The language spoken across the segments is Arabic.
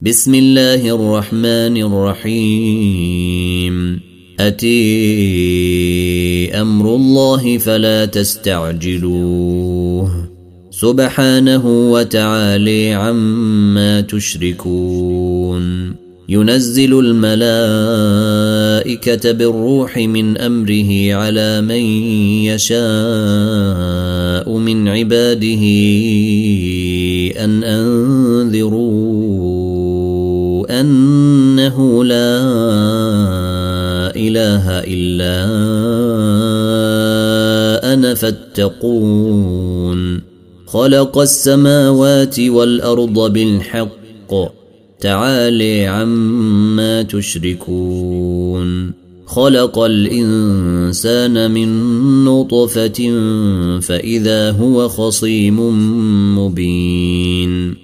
بسم الله الرحمن الرحيم. أتي أمر الله فلا تستعجلوه. سبحانه وتعالي عما تشركون. ينزل الملائكة بالروح من أمره على من يشاء من عباده أن أنذروا. أنه لا إله إلا أنا فاتقون. خلق السماوات والأرض بالحق. تعالي عما تشركون. خلق الإنسان من نطفة فإذا هو خصيم مبين.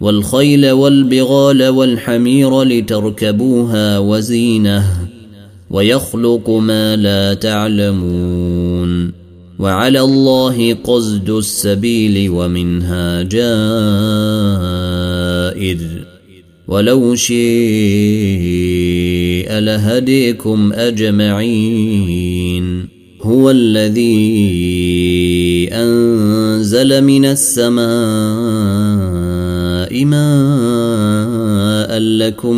والخيل والبغال والحمير لتركبوها وزينة ويخلق ما لا تعلمون. وعلى الله قصد السبيل ومنها جائر. ولو شيء لهديكم أجمعين. هو الذي أنزل من ماء لكم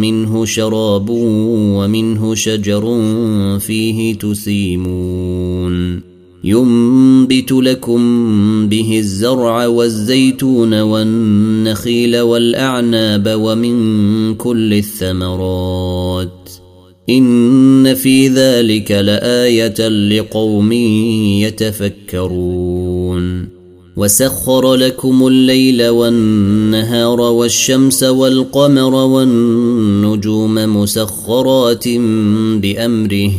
منه شراب ومنه شجر فيه تسيمون ينبت لكم به الزرع والزيتون والنخيل والاعناب ومن كل الثمرات ان في ذلك لايه لقوم يتفكرون وسخر لكم الليل والنهار والشمس والقمر والنجوم مسخرات بأمره.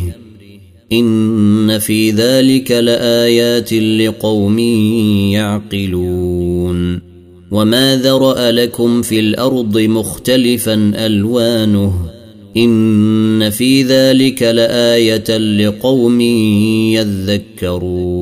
إن في ذلك لآيات لقوم يعقلون. وما ذرأ لكم في الأرض مختلفا ألوانه. إن في ذلك لآية لقوم يذكرون.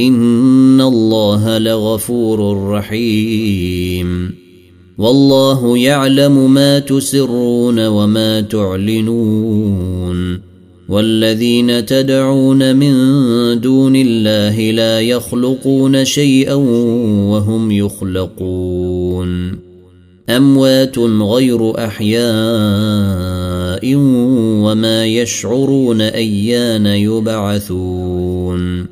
ان الله لغفور رحيم. والله يعلم ما تسرون وما تعلنون. والذين تدعون من دون الله لا يخلقون شيئا وهم يخلقون. اموات غير احياء وما يشعرون ايان يبعثون.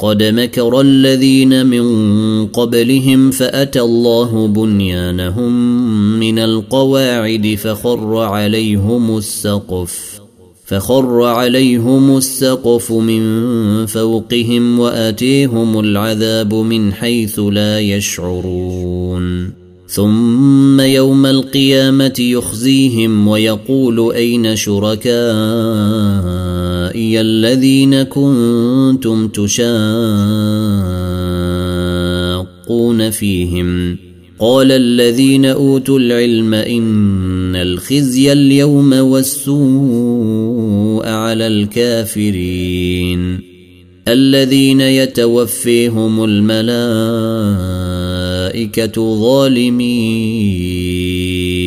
قد مكر الذين من قبلهم فأتى الله بنيانهم من القواعد فخر عليهم السقف فخر عليهم السقف من فوقهم وأتيهم العذاب من حيث لا يشعرون. ثم يوم القيامة يخزيهم ويقول أين شركائي الذين كنتم تشاقون فيهم قال الذين أوتوا العلم إن الخزي اليوم والسوء على الكافرين الذين يتوفيهم الملائكة ظالمي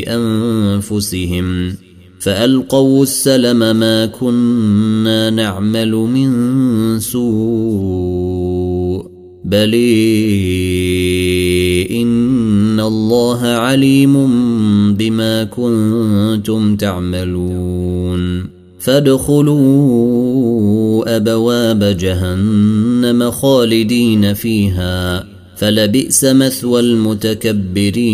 أنفسهم فألقوا السلم ما كنا نعمل من سوء بل إن الله عليم بما كنتم تعملون فادخلوا أبواب جهنم خالدين فيها فلبئس مثوى المتكبرين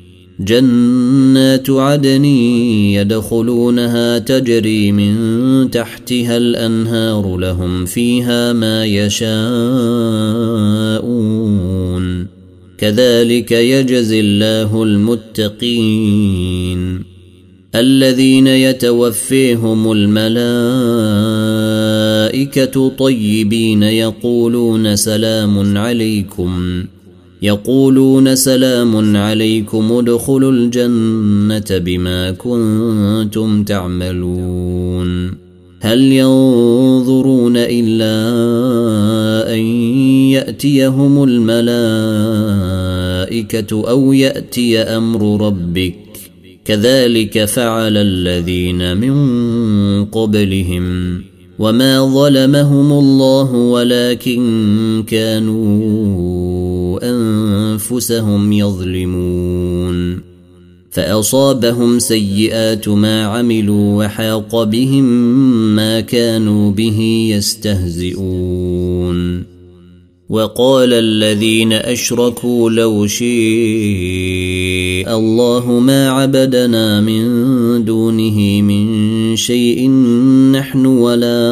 جنات عدن يدخلونها تجري من تحتها الأنهار لهم فيها ما يشاءون. كذلك يجزي الله المتقين. الذين يتوفيهم الملائكة طيبين يقولون سلام عليكم. يقولون سلام عليكم ادخلوا الجنة بما كنتم تعملون. هل ينظرون إلا أن يأتيهم الملائكة أو يأتي أمر ربك؟ كذلك فعل الذين من قبلهم. وما ظلمهم الله ولكن كانوا أنفسهم يظلمون فأصابهم سيئات ما عملوا وحاق بهم ما كانوا به يستهزئون وقال الذين أشركوا لو شيء الله ما عبدنا من دونه من شيء نحن ولا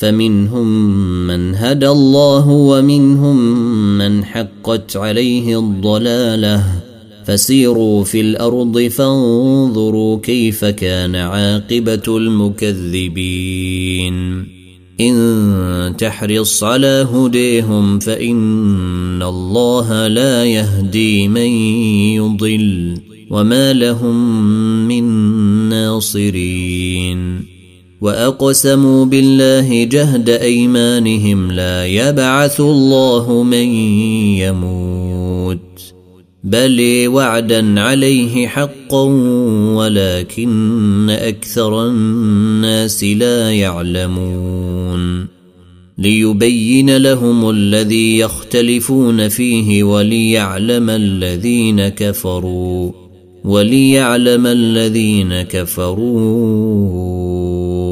فمنهم من هدى الله ومنهم من حقت عليه الضلاله. فسيروا في الأرض فانظروا كيف كان عاقبة المكذبين. إن تحرص على هديهم فإن الله لا يهدي من يضل. وما لهم من ناصرين. وأقسموا بالله جهد أيمانهم لا يبعث الله من يموت بل وعدا عليه حقا ولكن أكثر الناس لا يعلمون ليبين لهم الذي يختلفون فيه وليعلم الذين كفروا وليعلم الذين كفروا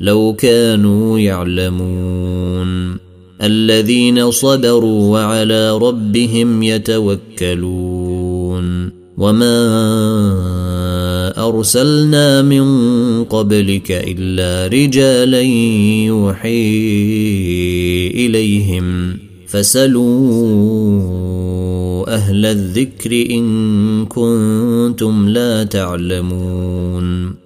لو كانوا يعلمون. الذين صبروا وعلى ربهم يتوكلون. وما أرسلنا من قبلك إلا رجالا يوحي إليهم. فسلوا أهل الذكر إن كنتم لا تعلمون.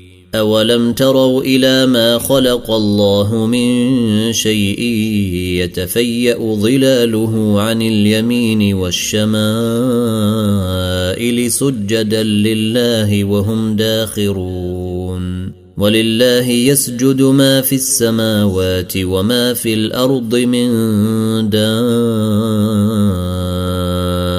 اولم تروا إلى ما خلق الله من شيء يتفيا ظلاله عن اليمين والشمائل سجدا لله وهم داخرون ولله يسجد ما في السماوات وما في الأرض من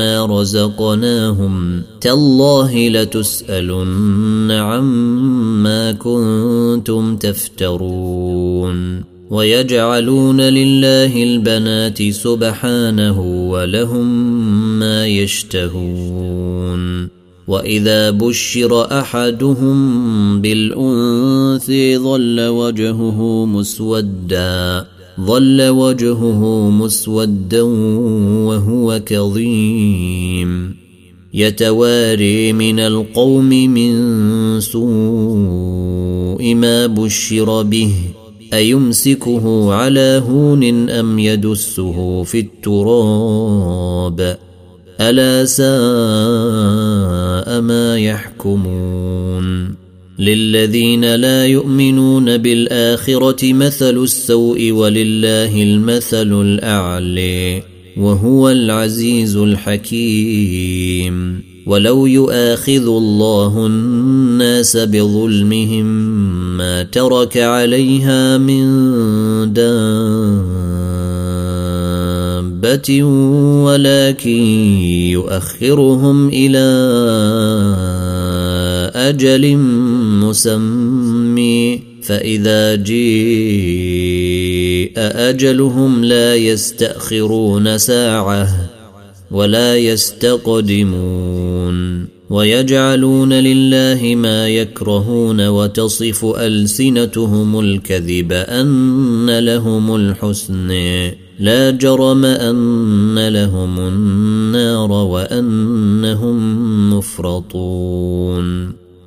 رزقناهم تالله لتسألن عما كنتم تفترون ويجعلون لله البنات سبحانه ولهم ما يشتهون وإذا بشر أحدهم بالأنثى ظل وجهه مسودا ظل وجهه مسودا وهو كظيم. يتواري من القوم من سوء ما بشر به. أيمسكه على هون أم يدسه في التراب؟ ألا ساء ما يحكمون. للذين لا يؤمنون بالآخرة مثل السوء ولله المثل الاعلي وهو العزيز الحكيم. ولو يؤاخذ الله الناس بظلمهم ما ترك عليها من دابة ولكن يؤخرهم إلى أجل مسمي فإذا جيء أجلهم لا يستأخرون ساعة ولا يستقدمون ويجعلون لله ما يكرهون وتصف ألسنتهم الكذب أن لهم الحسن لا جرم أن لهم النار وأنهم مفرطون.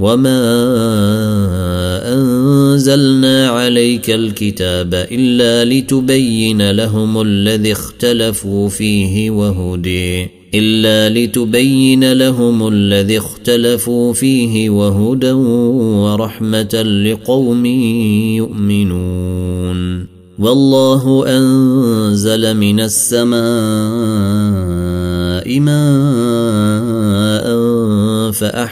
وما انزلنا عليك الكتاب الا لتبين لهم الذي اختلفوا فيه وهدي الا لتبين لهم الذي اختلفوا فيه وهدى ورحمه لقوم يؤمنون والله انزل من السماء ماء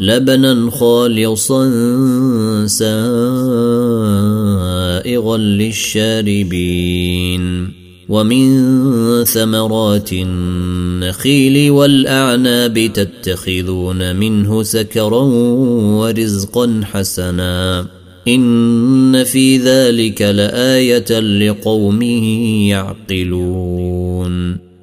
لبنا خالصا سائغا للشاربين. ومن ثمرات النخيل والأعناب تتخذون منه سكرا ورزقا حسنا. إن في ذلك لآية لقوم يعقلون.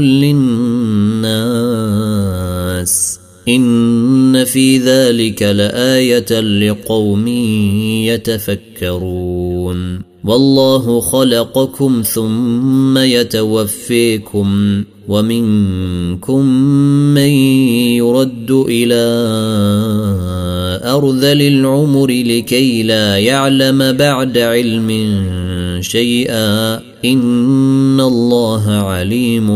للناس إن في ذلك لآية لقوم يتفكرون. والله خلقكم ثم يتوفيكم ومنكم من يرد إلى أرذل العمر لكي لا يعلم بعد علم شيئا. ان الله عليم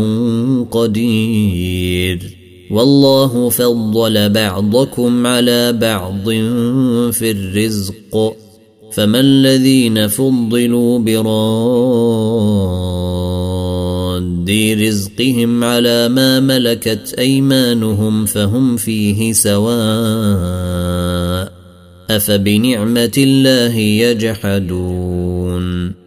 قدير والله فضل بعضكم على بعض في الرزق فما الذين فضلوا براد رزقهم على ما ملكت ايمانهم فهم فيه سواء افبنعمه الله يجحدون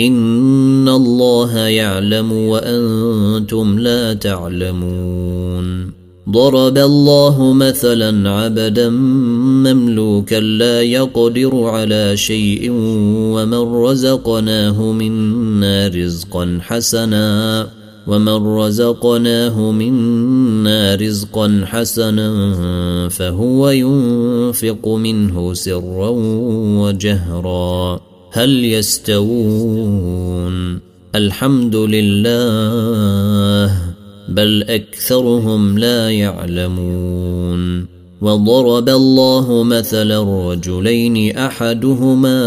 إن الله يعلم وأنتم لا تعلمون. ضرب الله مثلا عبدا مملوكا لا يقدر على شيء ومن رزقناه منا رزقا حسنا ومن رزقناه منا رزقا حسنا فهو ينفق منه سرا وجهرا. هل يستوون؟ الحمد لله بل أكثرهم لا يعلمون. وضرب الله مثلا رجلين أحدهما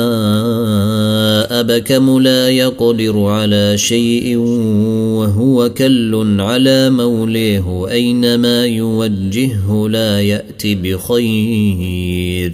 أبكم لا يقدر على شيء وهو كل على موليه أينما يوجهه لا يأت بخير.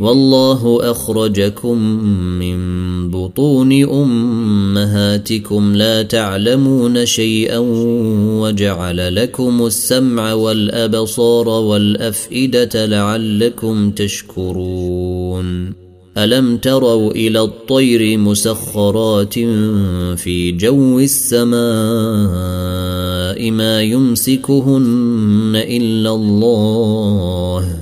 والله أخرجكم من بطون أمهاتكم لا تعلمون شيئا وجعل لكم السمع والأبصار والأفئدة لعلكم تشكرون. ألم تروا إلى الطير مسخرات في جو السماء ما يمسكهن إلا الله؟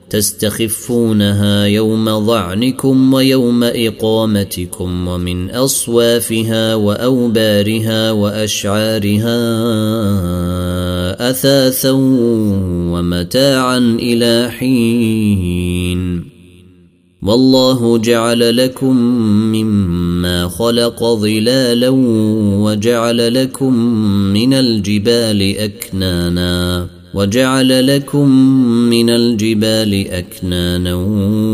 تستخفونها يوم ظعنكم ويوم إقامتكم ومن أصوافها وأوبارها وأشعارها أثاثا ومتاعا إلى حين. والله جعل لكم مما خلق ظلالا وجعل لكم من الجبال أكنانا. وجعل لكم من الجبال أكنانا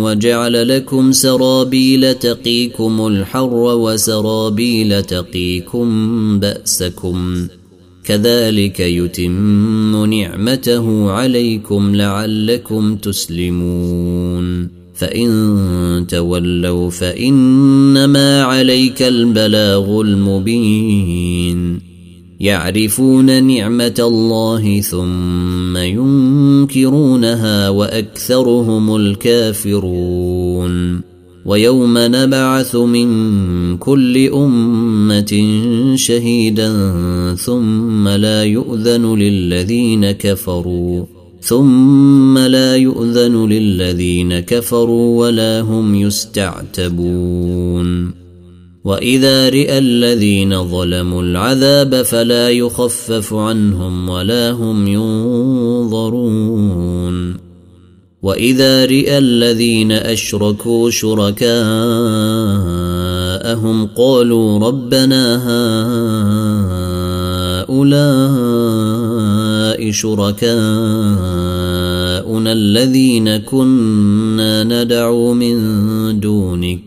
وجعل لكم سرابيل تقيكم الحر وسرابيل تقيكم بأسكم كذلك يتم نعمته عليكم لعلكم تسلمون فإن تولوا فإنما عليك البلاغ المبين يعرفون نعمة الله ثم ينكرونها وأكثرهم الكافرون. ويوم نبعث من كل أمة شهيدا ثم لا يؤذن للذين كفروا ثم لا يؤذن للذين كفروا ولا هم يستعتبون. واذا رئ الذين ظلموا العذاب فلا يخفف عنهم ولا هم ينظرون واذا رئ الذين اشركوا شركاءهم قالوا ربنا هؤلاء شركاؤنا الذين كنا ندعو من دونك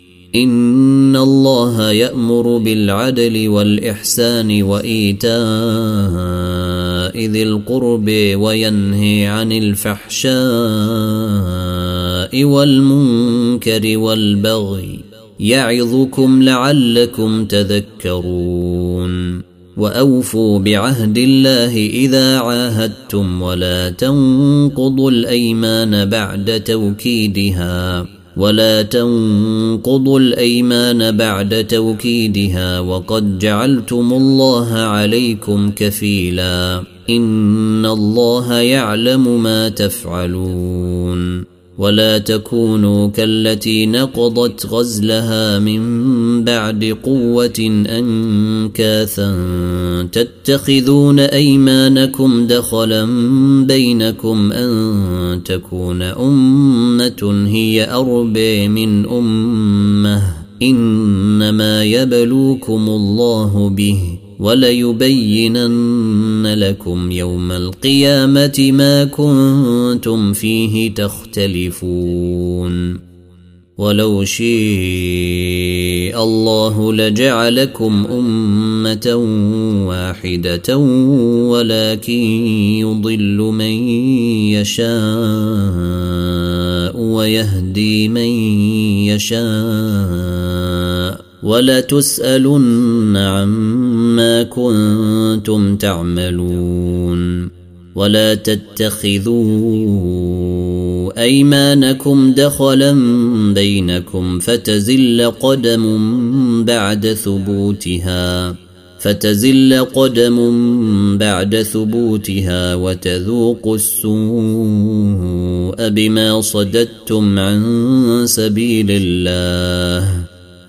ان الله يامر بالعدل والاحسان وايتاء ذي القرب وينهي عن الفحشاء والمنكر والبغي يعظكم لعلكم تذكرون واوفوا بعهد الله اذا عاهدتم ولا تنقضوا الايمان بعد توكيدها ولا تنقضوا الأيمان بعد توكيدها وقد جعلتم الله عليكم كفيلا إن الله يعلم ما تفعلون ولا تكونوا كالتي نقضت غزلها من بعد قوة أنكاثا تتخذون أيمانكم دخلا بينكم أن تكون أمة هي اربي من أمة إنما يبلوكم الله به وليبينن لكم يوم القيامة ما كنتم فيه تختلفون. ولو شيء الله لجعلكم أمة واحدة ولكن يضل من يشاء ويهدي من يشاء. ولتسألن عما كنتم تعملون ولا تتخذوا أيمانكم دخلا بينكم فتزل قدم بعد ثبوتها فتزل قدم بعد ثبوتها وتذوقوا السوء بما صددتم عن سبيل الله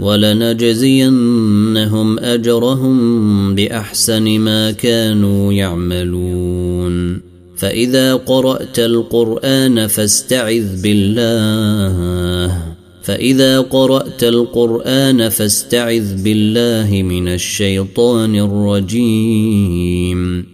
ولنجزينهم أجرهم بأحسن ما كانوا يعملون. فإذا قرأت القرآن فاستعذ بالله. فإذا قرأت القرآن فاستعذ بالله من الشيطان الرجيم.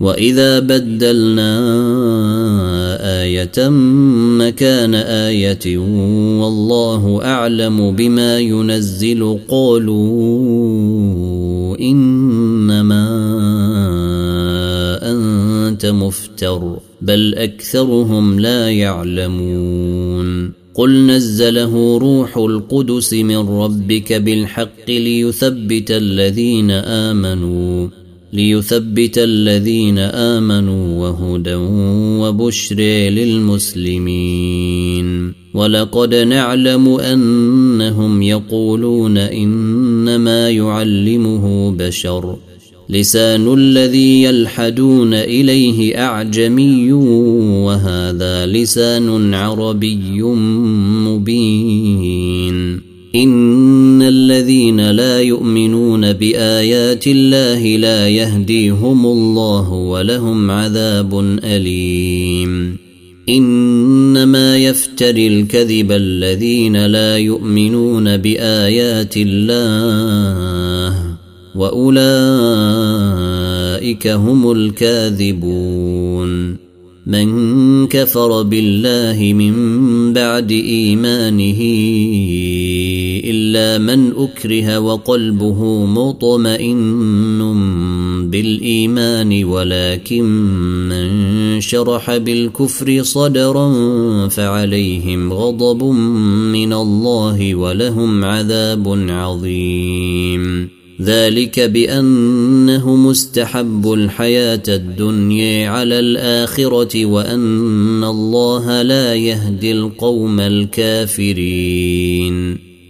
واذا بدلنا إيه مكان إيه والله اعلم بما ينزل قالوا انما انت مفتر بل اكثرهم لا يعلمون قل نزله روح القدس من ربك بالحق ليثبت الذين امنوا ليثبت الذين آمنوا وهدى وبشر للمسلمين. ولقد نعلم أنهم يقولون إنما يعلمه بشر. لسان الذي يلحدون إليه أعجمي وهذا لسان عربي مبين. ان الذين لا يؤمنون بايات الله لا يهديهم الله ولهم عذاب اليم انما يفتري الكذب الذين لا يؤمنون بايات الله واولئك هم الكاذبون من كفر بالله من بعد ايمانه إلا من أكره وقلبه مطمئن بالإيمان ولكن من شرح بالكفر صدرا فعليهم غضب من الله ولهم عذاب عظيم. ذلك بأنه مستحب الحياة الدنيا على الآخرة وأن الله لا يهدي القوم الكافرين.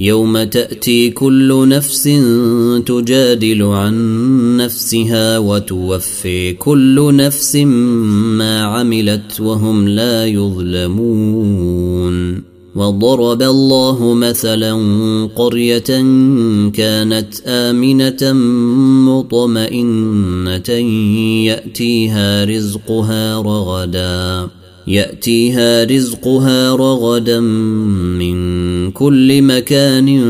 يوم تأتي كل نفس تجادل عن نفسها وتوفي كل نفس ما عملت وهم لا يظلمون. وضرب الله مثلا قرية كانت آمنة مطمئنة يأتيها رزقها رغدا. يأتيها رزقها رغدا من كل مكان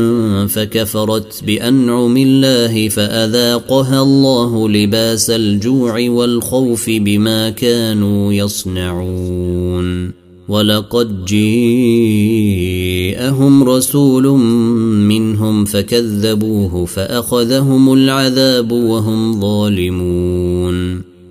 فكفرت بأنعم الله فأذاقها الله لباس الجوع والخوف بما كانوا يصنعون. ولقد جيءهم رسول منهم فكذبوه فأخذهم العذاب وهم ظالمون.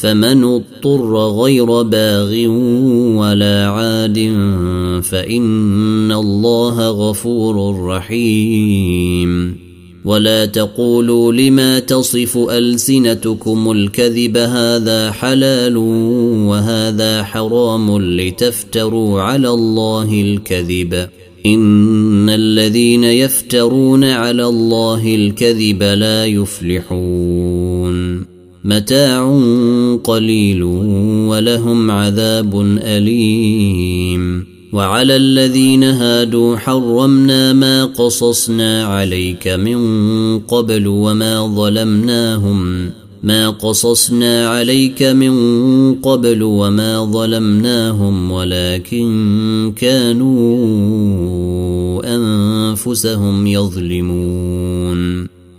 فمن اضطر غير باغ ولا عاد فإن الله غفور رحيم. ولا تقولوا لما تصف ألسنتكم الكذب هذا حلال وهذا حرام لتفتروا على الله الكذب. إن الذين يفترون على الله الكذب لا يفلحون. متاع قليل ولهم عذاب أليم. وعلى الذين هادوا حرمنا ما قصصنا عليك من قبل وما ظلمناهم. ما قصصنا عليك من قبل وما ظلمناهم ولكن كانوا أنفسهم يظلمون.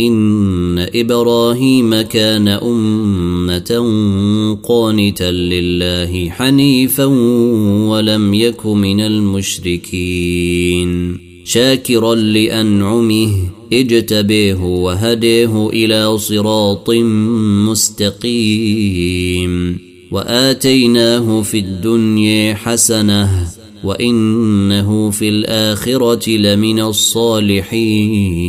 إن إبراهيم كان أمة قانتا لله حنيفا ولم يك من المشركين. شاكرا لأنعمه اجتبيه وهديه إلى صراط مستقيم. وآتيناه في الدنيا حسنة وإنه في الآخرة لمن الصالحين.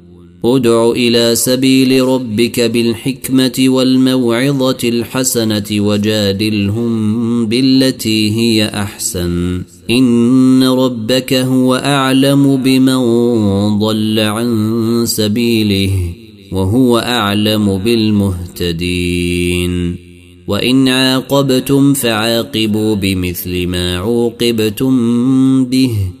ادع إلى سبيل ربك بالحكمة والموعظة الحسنة وجادلهم بالتي هي أحسن. إن ربك هو أعلم بمن ضل عن سبيله وهو أعلم بالمهتدين. وإن عاقبتم فعاقبوا بمثل ما عوقبتم به.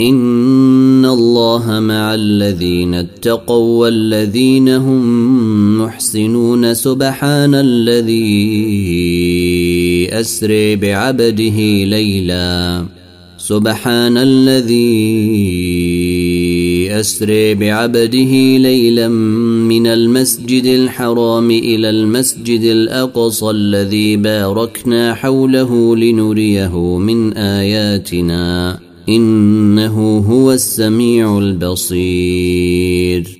ان الله مع الذين اتقوا والذين هم محسنون سبحان الذي اسري بعبده ليلا. سبحان الذي اسري بعبده ليلا من المسجد الحرام إلى المسجد الاقصى الذي باركنا حوله لنريه من اياتنا. إنه هو السميع البصير.